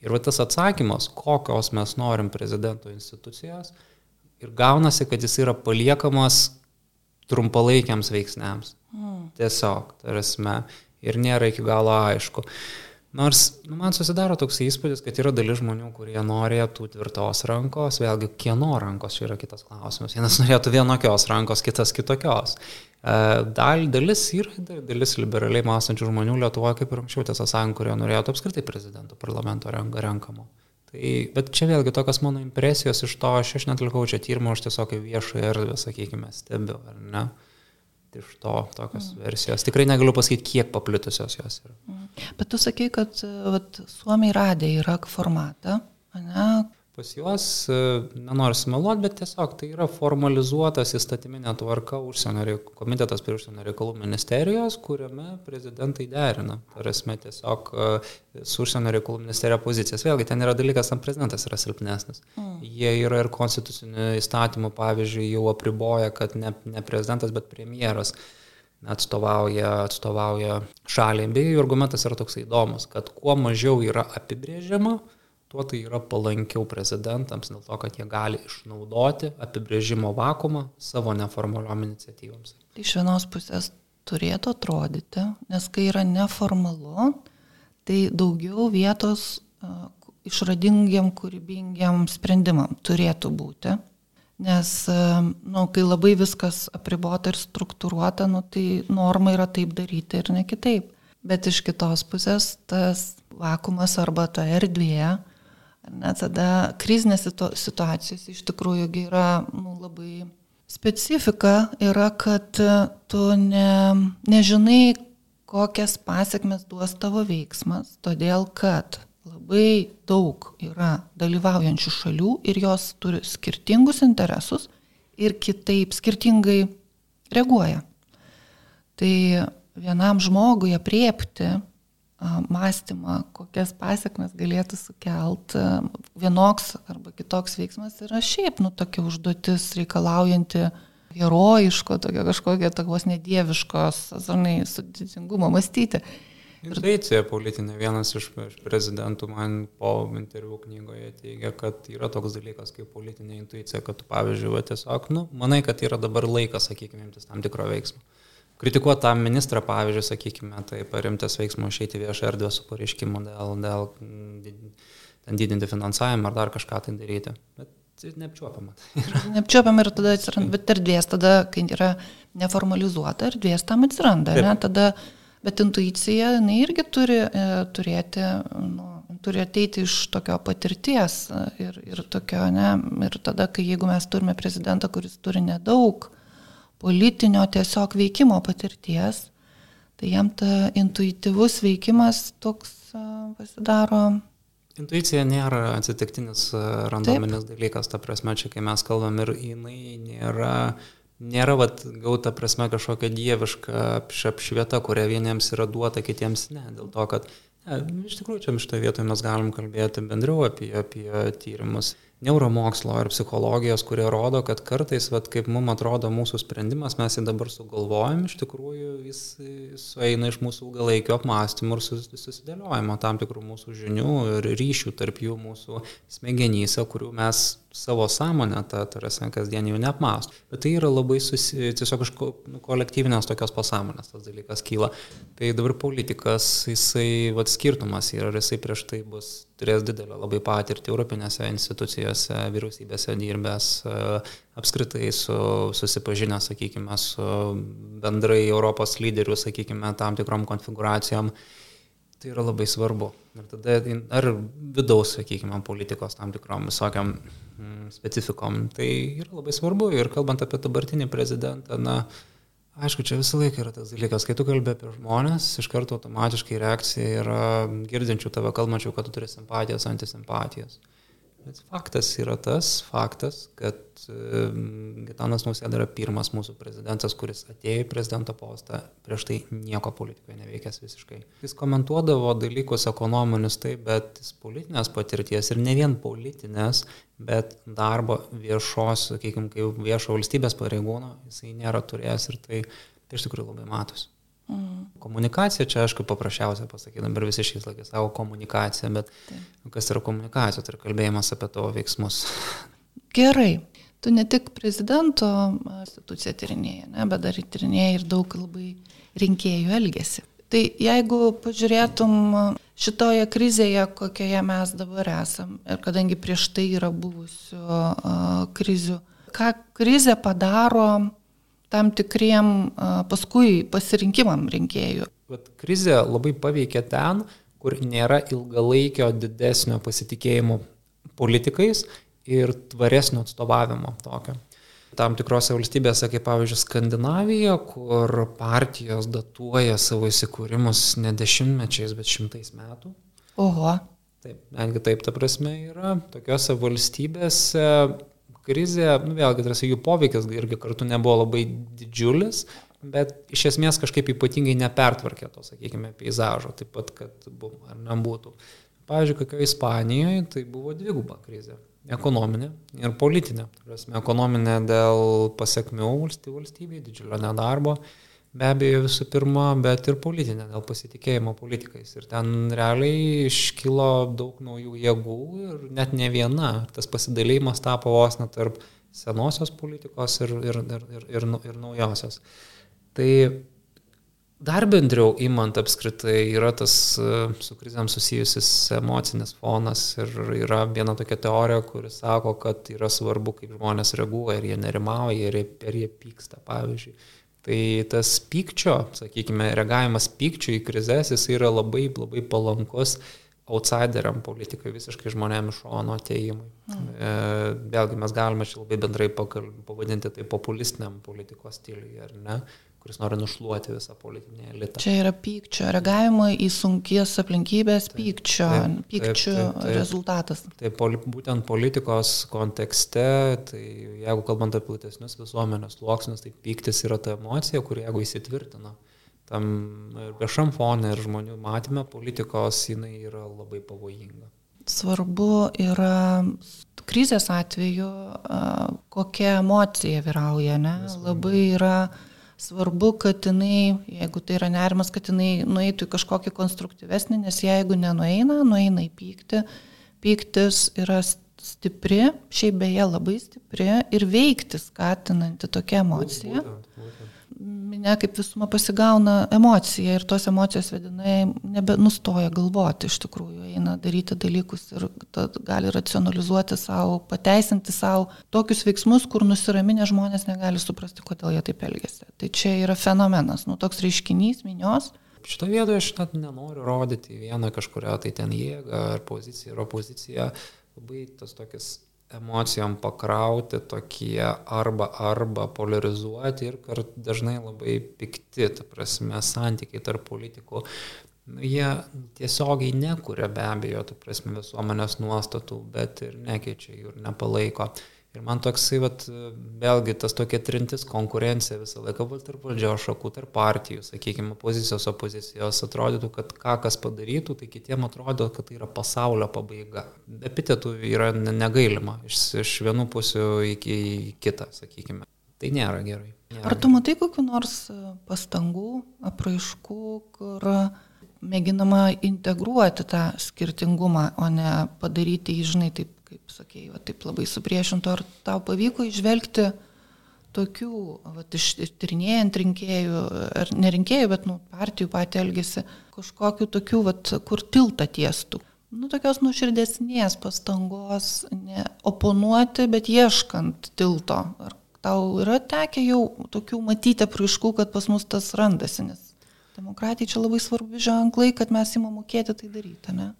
Ir va tas atsakymas, kokios mes norim prezidento institucijos, ir gaunasi, kad jis yra paliekamas trumpalaikiams veiksniams. Mm. Tiesiog, tarsi, ir nėra iki galo aišku. Uh, Nors nu, man susidaro toks įspūdis, kad yra dalis žmonių, kurie norėtų tvirtos rankos, vėlgi kieno rankos čia yra kitas klausimas. Vienas *laughs* norėtų vienokios rankos, kitas kitokios. E, dal, dalis yra, dalis liberaliai mąstančių žmonių Lietuvoje, kaip ir anksčiau, tiesą sakant, kurie norėtų apskritai prezidento parlamento renkamo. Tai, bet čia vėlgi tokios mano impresijos iš to, aš, aš netlikau čia tyrimo, aš tiesiog viešą erdvę, sakykime, stebiu, ar ne? Iš to tokios mm. versijos. Tikrai negaliu pasakyti, kiek paplitusios jos yra. Mm. Bet tu sakai, kad vat, Suomiai radė yra formatą, ne, Pas juos, e, nenoriu sumeluoti, bet tiesiog tai yra formalizuotas įstatyminė tvarka užsienio reikalų, komitetas prie užsienio reikalų ministerijos, kuriame prezidentai derina. Tai esmė tiesiog e, su užsienio reikalų ministerija pozicijas. Vėlgi, ten yra dalykas, tam prezidentas yra silpnesnis. Mm. Jie yra ir konstitucinių įstatymų, pavyzdžiui, jau apriboja, kad ne, ne prezidentas, bet premjeras atstovauja, atstovauja šaliai. Bei argumentas yra toks įdomus, kad kuo mažiau yra apibrėžiama, tuo tai yra palankiau prezidentams, dėl to, kad jie gali išnaudoti apibrėžimo vakumą savo neformaliom iniciatyvams. Tai iš vienos pusės turėtų atrodyti, nes kai yra neformalu, tai daugiau vietos išradingiam, kūrybingiam sprendimam turėtų būti. Nes, nu, kai labai viskas apribota ir struktūruota, nu, tai norma yra taip daryti ir ne kitaip. Bet iš kitos pusės tas vakumas arba ta erdvė, Ne, tada krizinės situacijos iš tikrųjų yra nu, labai specifika yra, kad tu ne, nežinai, kokias pasiekmes duos tavo veiksmas, todėl kad labai daug yra dalyvaujančių šalių ir jos turi skirtingus interesus ir kitaip skirtingai reaguoja. Tai vienam žmogui apriepti mąstymą, kokias pasiekmes galėtų sukelt vienoks arba kitoks veiksmas yra šiaip, nu, tokia užduotis reikalaujanti herojiško, tokio kažkokio tokios nedieviškos, žinai, sudėtingumo mąstyti. Intuicija politinė, vienas iš, iš prezidentų man po interviu knygoje teigia, kad yra toks dalykas kaip politinė intuicija, kad tu, pavyzdžiui, va, tiesiog, nu, manai, kad yra dabar laikas, sakykime, imtis tam tikro veiksmo kritikuoti tą ministrą, pavyzdžiui, sakykime, tai parimtas veiksmo išeiti viešą erdvę su pareiškimu dėl, dėl ten didinti finansavimą ar dar kažką tai daryti. Bet tai neapčiuopiama. *laughs* neapčiuopiama ir tada atsiranda, bet erdvės tada, kai yra neformalizuota, erdvės tam atsiranda, ne? Tada, bet intuicija, jinai irgi turi e, turėti, nu, turi ateiti iš tokio patirties ir, ir tokio, ne, ir tada, kai jeigu mes turime prezidentą, kuris turi nedaug, politinio tiesiog veikimo patirties, tai jam ta intuityvus veikimas toks pasidaro. Intuicija nėra atsitiktinis randominis Taip. dalykas, ta prasme, čia kai mes kalbam ir jinai nėra, nėra vat, gauta prasme kažkokia dieviška apšvieta, kuria vieniems yra duota, kitiems ne. Dėl to, kad ne, iš tikrųjų čia šitoje vietoje mes galim kalbėti bendriau apie, apie tyrimus neuromokslo ir psichologijos, kurie rodo, kad kartais, vat, kaip mums atrodo mūsų sprendimas, mes jį dabar sugalvojam, iš tikrųjų jis sueina iš mūsų ilgalaikio apmąstymų ir susidėliojimo tam tikrų mūsų žinių ir ryšių tarp jų mūsų smegenyse, kurių mes savo sąmonę, tą, tarsi, kasdien jau neapmąstų. Bet tai yra labai susi, tiesiog iš nu, kolektyvinės tokios pasąmonės tas dalykas kyla. Tai dabar politikas, jisai, vad skirtumas yra, ar jisai prieš tai bus, turės didelę labai patirtį Europinėse institucijose, vyriausybėse dirbęs, apskritai su, susipažinęs, sakykime, su bendrai Europos lyderių, sakykime, tam tikrom konfiguracijom. Tai yra labai svarbu. Ir tada, ar vidaus, sakykime, politikos tam tikrom visokiam mm, specifikom, tai yra labai svarbu. Ir kalbant apie dabartinį prezidentą, na, Aišku, čia visą laiką yra tas dalykas, kai tu kalbė apie žmonės, iš karto automatiškai reakcija yra girdinčių tave kalbančių, kad tu turi simpatijas, antisimpatijas. Bet faktas yra tas faktas, kad Gitanas Nausėda yra pirmas mūsų prezidentas, kuris atėjo į prezidento postą, prieš tai nieko politikoje neveikęs visiškai. Jis komentuodavo dalykus ekonominius taip, bet politinės patirties ir ne vien politinės, bet darbo viešos, sakykime, kaip viešo valstybės pareigūno jisai nėra turėjęs ir tai, tai iš tikrųjų labai matosi. Mm. Komunikacija, čia aišku paprasčiausia pasakyti, dabar visi šiais laikais savo komunikaciją, bet Taip. kas yra komunikacija, tai yra kalbėjimas apie tavo veiksmus. Gerai, tu ne tik prezidento instituciją tyrinėjai, ne, bet dar tyrinėjai ir daug labai rinkėjų elgesi. Tai jeigu pažiūrėtum šitoje krizėje, kokioje mes dabar esam, ir kadangi prieš tai yra buvusių uh, krizių, ką krizė padaro tam tikriem paskui pasirinkimam rinkėjų. Bet krizė labai paveikia ten, kur nėra ilgalaikio didesnio pasitikėjimo politikais ir tvaresnio atstovavimo tokio. Tam tikrose valstybėse, kaip pavyzdžiui Skandinavija, kur partijos datuoja savo įsikūrimus ne dešimtmečiais, bet šimtais metų. Oho. Taip, netgi taip, ta prasme yra. Tokiose valstybėse krizė, nu, vėlgi, tarsi jų poveikis irgi kartu nebuvo labai didžiulis, bet iš esmės kažkaip ypatingai nepertvarkė to, sakykime, peizažo, taip pat, kad buvo ar nebūtų. Pavyzdžiui, kokioje Ispanijoje tai buvo dviguba krizė - ekonominė ir politinė. Prasme, ekonominė dėl pasiekmių valstybei, didžiulio nedarbo, be abejo visų pirma, bet ir politinė, dėl pasitikėjimo politikais. Ir ten realiai iškilo daug naujų jėgų ir net ne viena. Tas pasidalėjimas tapo vos net tarp senosios politikos ir, ir, ir, ir, ir, ir naujosios. Tai dar bendriau įmant apskritai yra tas su krizėm susijusis emocinis fonas ir yra viena tokia teorija, kuri sako, kad yra svarbu, kaip žmonės reaguoja, ar jie nerimauja, ar jie pyksta, pavyzdžiui. Tai tas pykčio, sakykime, reagavimas pykčio į krizės, jis yra labai, labai palankus outsideriam politikai, visiškai žmonėm iš šono ateimui. Mm. E, vėlgi mes galime čia labai bendrai pavadinti tai populistiniam politikos stiliui, ar ne? Kuris nori nušluoti visą politinį elitą. Čia yra pykčio, reagavimo į sunkies aplinkybės taip, pykčio, taip, pykčio taip, taip, rezultatas. Taip, poli, būtent politikos kontekste, tai jeigu kalbant apie platesnius visuomenės sluoksnius, tai pyktis yra ta emocija, kuri jeigu įsitvirtina tam viešam fonė ir žmonių matymė politikos, jinai yra labai pavojinga. Svarbu yra krizės atveju, kokia emocija vyrauja, ne? Labai yra svarbu, kad jinai, jeigu tai yra nerimas, kad jinai nueitų į kažkokį konstruktyvesnį, nes jeigu nenueina, nueina į pyktį, pyktis yra stipri, šiaip beje labai stipri ir veikti skatinanti tokia emocija. Būtent, būtent minė kaip visuma pasigauna emocija ir tos emocijos vedinai nebenustoja galvoti iš tikrųjų, eina daryti dalykus ir gali racionalizuoti savo, pateisinti savo tokius veiksmus, kur nusiraminę žmonės negali suprasti, kodėl jie taip elgesi. Tai čia yra fenomenas, nu toks reiškinys minios. Šitą vietą aš net nenoriu rodyti vieną kažkurio tai ten jėgą ar poziciją ar opoziciją. Labai tas tokis emocijom pakrauti tokie arba arba polarizuoti ir kart dažnai labai pikti, ta prasme, santykiai tarp politikų. Nu, jie tiesiogiai nekuria be abejo, ta prasme, visuomenės nuostatų, bet ir nekeičia jų ir nepalaiko. Ir man toksai, vat, vėlgi, tas tokia trintis konkurencija visą laiką buvo tarp valdžios šakų, tarp partijų, sakykime, pozicijos opozicijos, atrodytų, kad ką kas padarytų, tai kitiem atrodo, kad tai yra pasaulio pabaiga. Epitetų yra negailima iš, iš vienų pusių iki kitą, sakykime. Tai nėra gerai. Nėra Ar tu matai kokiu nors pastangų, apraiškų, kur mėginama integruoti tą skirtingumą, o ne padaryti jį, žinai, taip kaip sakėjai, va, taip labai supriešinto, ar tau pavyko išvelgti tokių, va, iš, tyrinėjant rinkėjų, ar nerinkėjų, bet nu, partijų patį elgesi, kažkokiu tokiu, va, kur tiltą tiestų. Nu, tokios nuširdesnės pastangos, ne oponuoti, bet ieškant tilto. Ar tau yra tekę jau tokių matyti apraiškų, kad pas mus tas randasi, nes demokratijai čia labai svarbu ženklai, kad mes įmam mokėti tai daryti, ne?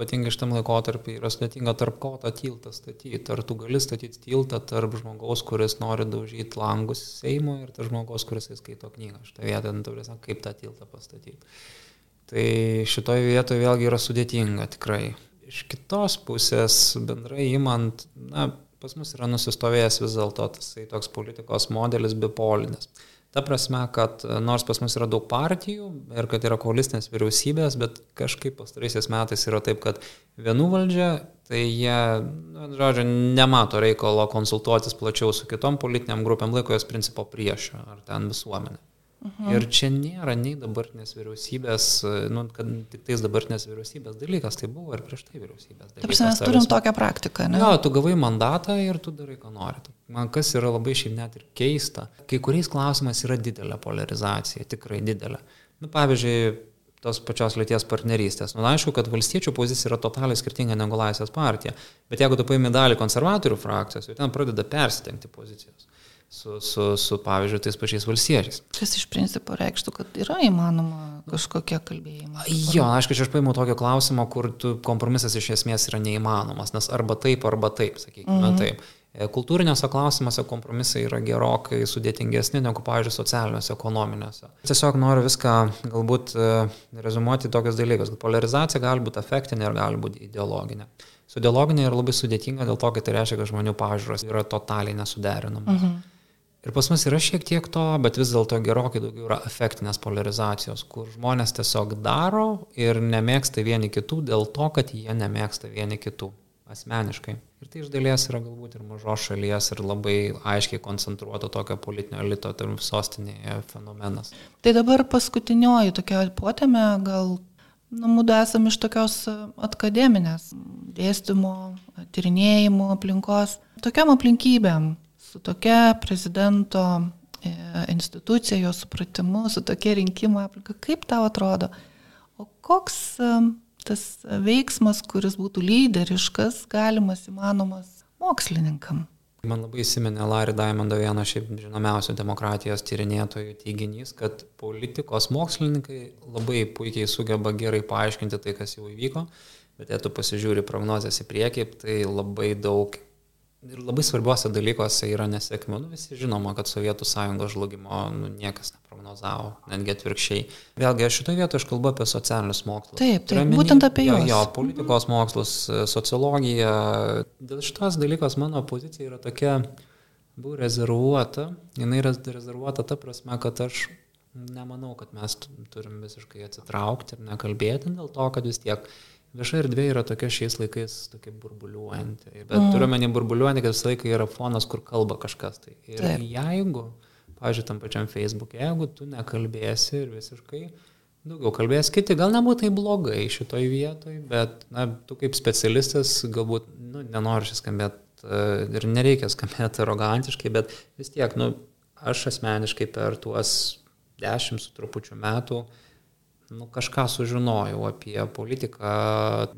Ypatingai šitam laikotarpį yra sudėtinga tarp ko tą tiltą statyti. Ar tu gali statyti tiltą tarp žmogaus, kuris nori daužyti langus Seimo ir tarp žmogaus, kuris įskaito knygą. Šitą vietą, nu, turėsime, kaip tą tiltą pastatyti. Tai šitoje vietoje vėlgi yra sudėtinga tikrai. Iš kitos pusės, bendrai įmant, na, pas mus yra nusistovėjęs vis dėlto tas toks politikos modelis bipolinis. Ta prasme, kad nors pas mus yra daug partijų ir kad yra koalistinės vyriausybės, bet kažkaip pastaraisiais metais yra taip, kad vienų valdžia, tai jie, nu, žodžiu, nemato reikalo konsultuotis plačiau su kitom politiniam grupėm, laiko jos principo priešo ar ten visuomenė. Mhm. Ir čia nėra nei dabartinės vyriausybės, nu, kad tik tais dabartinės vyriausybės dalykas, tai buvo ir prieš tai vyriausybės dalykas. Taip, mes turim tokią praktiką, ne? Jo, tu gavai mandatą ir tu darai, ką nori. Man kas yra labai šiaip net ir keista, kai kuriais klausimais yra didelė polarizacija, tikrai didelė. Nu, pavyzdžiui, tos pačios lyties partnerystės. Nu, aišku, kad valstiečių pozicija yra totaliai skirtinga negu Laisvės partija, bet jeigu tu paimi dalį konservatorių frakcijos, jau ten pradeda persitengti pozicijos su, su, su, pavyzdžiui, tais pačiais valstiečiais. Kas iš principo reikštų, kad yra įmanoma kažkokie kalbėjimai? Jo, aišku, aš paimu tokio klausimo, kur kompromisas iš esmės yra neįmanomas, nes arba taip, arba taip, sakykime mhm. taip. E, kultūriniuose klausimuose kompromisai yra gerokai sudėtingesni negu, pavyzdžiui, socialiniuose, ekonominiuose. Tiesiog noriu viską galbūt e, rezumuoti tokius dalykus, kad polarizacija gali būti afektinė ir gali būti ideologinė. Su ideologinė yra labai sudėtinga dėl to, kad tai reiškia, kad žmonių pažiūros yra totaliai nesuderinamos. Mhm. Ir pas mus yra šiek tiek to, bet vis dėlto gerokai daugiau yra efektinės polarizacijos, kur žmonės tiesiog daro ir nemėgsta vieni kitų dėl to, kad jie nemėgsta vieni kitų asmeniškai. Ir tai iš dalies yra galbūt ir mažos šalies ir labai aiškiai koncentruoto tokio politinio elito tarp sostinėje fenomenas. Tai dabar paskutinioji tokia potėme, gal nu, mūdu esame iš tokios akademinės dėstymo, tyrinėjimų aplinkos. Tokiam aplinkybėm su tokia prezidento e, institucija, jo supratimu, su tokia rinkimo aplinka. Kaip tau atrodo? O koks e, tas veiksmas, kuris būtų lyderiškas, galimas, įmanomas mokslininkam? Man labai įsiminė Larry Diamondo vieno šiaip žinomiausių demokratijos tyrinėtojų teiginys, kad politikos mokslininkai labai puikiai sugeba gerai paaiškinti tai, kas jau įvyko, bet jei tu pasižiūri prognozijas į priekį, tai labai daug Ir labai svarbiuose dalykuose yra nesėkmių. Nu, visi žinoma, kad Sovietų sąjungos žlugimo nu, niekas neprognozavo, netgi atvirkščiai. Vėlgi, šitoje vietoje aš kalbu apie socialinius mokslus. Taip, taip meni, būtent apie juos. Jo, jo, politikos mokslus, sociologija. Dėl šitos dalykos mano pozicija yra tokia, buvo rezervuota. Jis yra rezervuota ta prasme, kad aš nemanau, kad mes turim visiškai atsitraukti ir nekalbėti dėl to, kad vis tiek Vieša erdvė yra tokia šiais laikais tokia burbuliuojanti. Bet mm. turiu menį burbuliuojanti, kad visą laiką yra fonas, kur kalba kažkas. Tai. Ir Taip. jeigu, pažiūrėjau, tam pačiam Facebook'e, jeigu tu nekalbėsi ir visiškai daugiau kalbės kiti, gal nebūtų tai blogai šitoj vietoj, bet, na, tu kaip specialistas galbūt, nu, nenori skambėti e, ir nereikia skambėti arogantiškai, bet vis tiek, nu, aš asmeniškai per tuos dešimt su trupučiu metų uh, nu, kažką sužinojau apie politiką,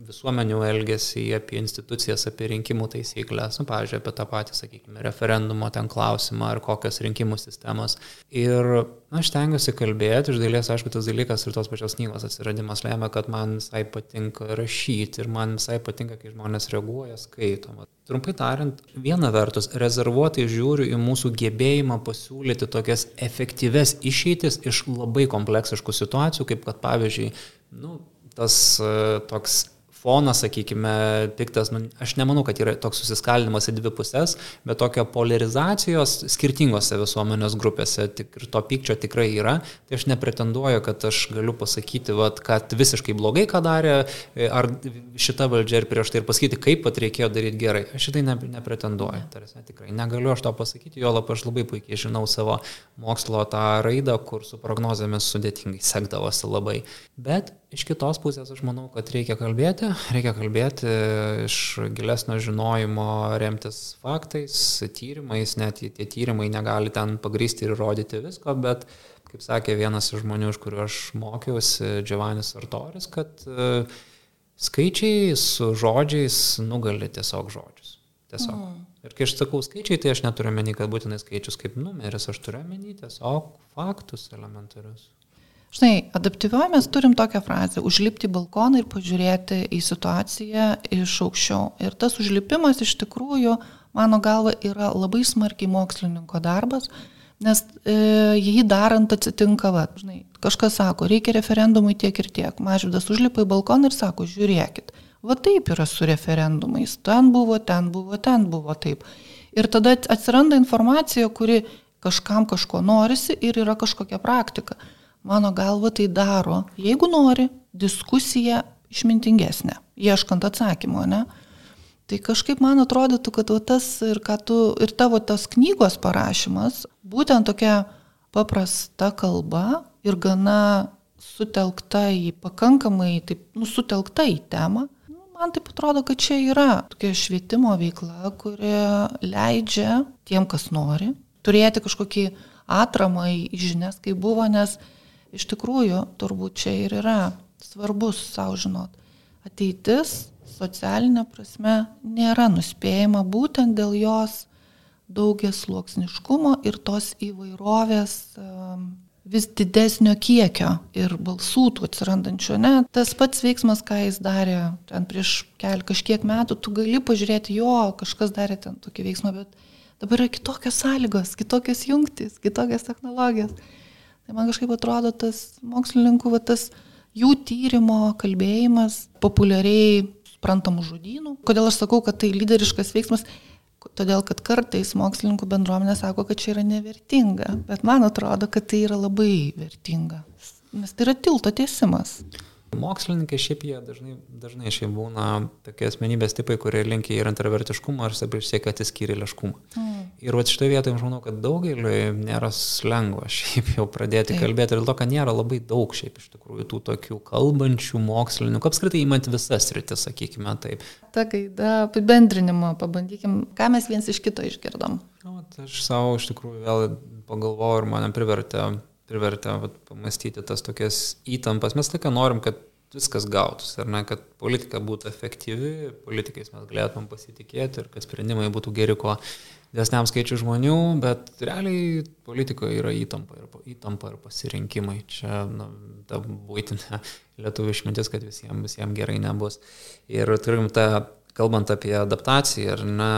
visuomenių elgesį, apie institucijas, apie rinkimų taisyklės, nu, pavyzdžiui, apie tą patį, sakykime, referendumo ten klausimą ar kokios rinkimų sistemos. Ir aš tengiuosi kalbėti, iš dalies, aišku, tas dalykas ir tos pačios knygos atsiradimas lemia, kad man visai patinka rašyti ir man visai patinka, kai žmonės reaguoja, skaito. Trumpai tariant, viena vertus, rezervuotai žiūriu į mūsų gebėjimą pasiūlyti tokias efektyves išeitis iš labai kompleksiškų situacijų, kaip kad pavyzdžiui, nu, tas e, toks fonas, sakykime, piktas, nu, aš nemanau, kad yra toks susiskaldimas į dvi pusės, bet tokio polarizacijos skirtingose visuomenės grupėse tik, ir to pykčio tikrai yra, tai aš nepretenduoju, kad aš galiu pasakyti, vat, kad visiškai blogai ką darė, e, ar šita valdžia ir prieš tai ir pasakyti, kaip pat reikėjo daryti gerai. Aš šitai ne, nepretenduoju, tarsi, tikrai negaliu aš to pasakyti, jo lab aš labai puikiai žinau savo mokslo tą raidą, kur su prognozėmis sudėtingai sekdavosi labai. Bet iš kitos pusės aš manau, kad reikia kalbėti, reikia kalbėti iš gilesnio žinojimo, remtis faktais, tyrimais, net tie tyrimai negali ten pagrysti ir rodyti visko, bet, kaip sakė vienas iš žmonių, iš kuriuo aš mokiausi, Giovannis Artoris, kad e, skaičiai su žodžiais nugali tiesiog žodžius. Tiesiog. Mm. Ir kai aš sakau skaičiai, tai aš neturiu menį, kad būtinai skaičius kaip numeris, aš turiu menį tiesiog faktus elementarius. Žinai, adaptyvioje mes turim tokią frazę - užlipti balkoną ir pažiūrėti į situaciją iš aukščiau. Ir tas užlipimas iš tikrųjų, mano galva, yra labai smarkiai mokslininko darbas, nes e, jį darant atsitinka, va, žinai, kažkas sako, reikia referendumui tiek ir tiek. Mažvidas užlipa į balkoną ir sako, žiūrėkit, va taip yra su referendumais, ten buvo, ten buvo, ten buvo taip. Ir tada atsiranda informacija, kuri kažkam kažko norisi ir yra kažkokia praktika mano galva tai daro, jeigu nori, diskusiją išmintingesnę, ieškant atsakymo, ne? Tai kažkaip man atrodytų, kad tas ir, tu, ir tavo tos knygos parašymas, būtent tokia paprasta kalba ir gana sutelkta į pakankamai, taip, nu, sutelkta į temą, nu, man taip atrodo, kad čia yra tokia švietimo veikla, kuri leidžia tiem, kas nori, turėti kažkokį atramą į žinias, kaip buvo, nes iš tikrųjų turbūt čia ir yra svarbus savo žinot. Ateitis socialinė prasme nėra nuspėjama būtent dėl jos daugias sluoksniškumo ir tos įvairovės um, vis didesnio kiekio ir balsų tų atsirandančių. Ne, tas pats veiksmas, ką jis darė ten prieš kel kažkiek metų, tu gali pažiūrėti, jo, kažkas darė ten tokį veiksmą, bet dabar yra kitokios sąlygos, kitokios jungtis, kitokios technologijos. Tai man kažkaip atrodo tas mokslininkų, va, tas jų tyrimo kalbėjimas populiariai suprantamų žudynų. Kodėl aš sakau, kad tai lyderiškas veiksmas? Todėl, kad kartais mokslininkų bendruomenė sako, kad čia yra nevertinga, bet man atrodo, kad tai yra labai vertinga. Nes tai yra tilto tiesimas. Mokslininkai šiaip jie dažnai, dažnai šiaip būna tokie asmenybės tipai, kurie linkia ir introvertiškumą ar sabi siekia atsiskyrėliškumą. Mm. Ir va šitoje vietoje aš manau, kad daugeliu nėra lengva šiaip jau pradėti Taip. kalbėti, ir to, kad nėra labai daug šiaip iš tikrųjų tų tokių kalbančių mokslininkų, apskritai įmant visas rytis, sakykime taip. Ta gaida apibendrinimo, pabandykim, ką mes viens iš kito išgirdom. Na, aš savo iš tikrųjų vėl pagalvojau ir mane privertė privertė vat, pamastyti tas tokias įtampas. Mes tokia norim, kad viskas gautųsi, ar ne, kad politika būtų efektyvi, politikais mes galėtumėm pasitikėti ir kad sprendimai būtų geri kuo didesniam skaičiu žmonių, bet realiai politikoje yra įtampa ir, įtampa ir pasirinkimai. Čia nu, ta būtinė lietuvių išmintis, kad visiems, visiems gerai nebus. Ir turim tą kalbant apie adaptaciją, ar ne,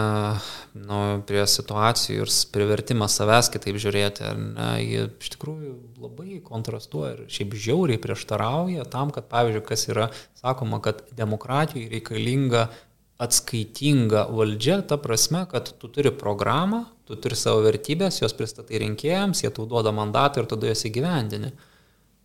nu, prie situacijų ir privertimą savęs kitaip žiūrėti, ar ne, jie iš tikrųjų labai kontrastuoja ir šiaip žiauriai prieštarauja tam, kad, pavyzdžiui, kas yra sakoma, kad demokratijai reikalinga atskaitinga valdžia, ta prasme, kad tu turi programą, tu turi savo vertybės, jos pristatai rinkėjams, jie tau duoda mandatą ir tada jas įgyvendini.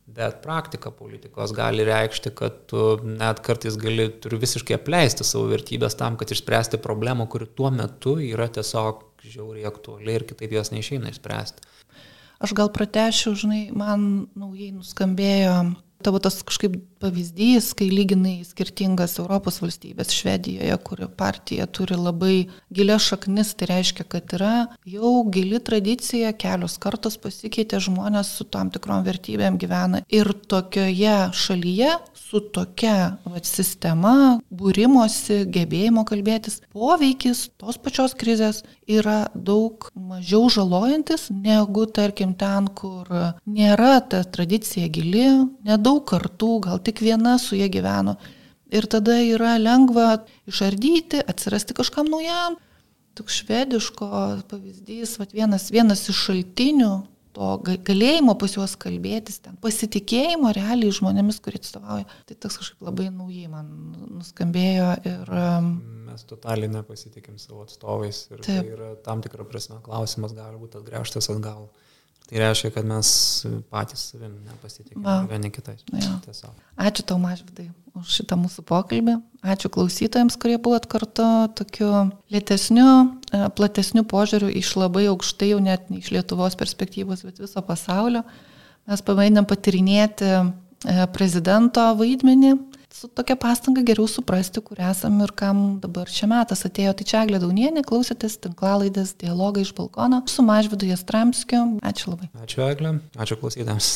Bet praktika politikos gali reikšti, kad tu net kartais gali, turi visiškai apleisti savo vertybės tam, kad išspręsti problemą, kuri tuo metu yra tiesiog žiauriai aktuali ir kitaip jos neišeina išspręsti. Aš gal pratešiu, žinai, man naujai nuskambėjo Tavo tas kažkaip pavyzdys, kai lyginai skirtingas Europos valstybės, Švedijoje, kur partija turi labai gilias šaknis, tai reiškia, kad yra jau gili tradicija, kelios kartos pasikeitė žmonės su tam tikrom vertybėm gyvena. Ir tokioje šalyje su tokia vat, sistema, būrimosi, gebėjimo kalbėtis, poveikis tos pačios krizės yra daug mažiau žalojantis negu, tarkim, ten, kur nėra ta tradicija gili, nedaug kartų, gal tik viena su jie gyveno. Ir tada yra lengva išardyti, atsirasti kažkam naujam. Toks švediško pavyzdys, vat, vienas, vienas iš šaltinių to galėjimo pas juos kalbėtis, ten, pasitikėjimo realiai žmonėmis, kurie atstovauja. Tai toks kažkaip labai naujai man nuskambėjo ir... Mes totaliai nepasitikim savo atstovais ir taip. tai yra tam tikrą prasme klausimas gali būti atgręžtas atgal. Tai reiškia, kad mes patys savim nepasitikime vieni kitais. Ačiū tau, Mažvidai, už šitą mūsų pokalbį. Ačiū klausytojams, kurie buvot kartu tokiu lėtesniu, e, platesniu požiūriu iš labai aukštai, jau net ne iš Lietuvos perspektyvos, bet viso pasaulio. Mes pabandėm patirinėti e, prezidento vaidmenį su tokia pastanga geriau suprasti, kur esam ir kam dabar čia metas atėjo. Tai čia Aglė Daunienė, klausėtės tinklalaidės dialogą iš balkono su Mažvidu Jastramskiu. Ačiū labai. Ačiū Aglė, ačiū klausytėms.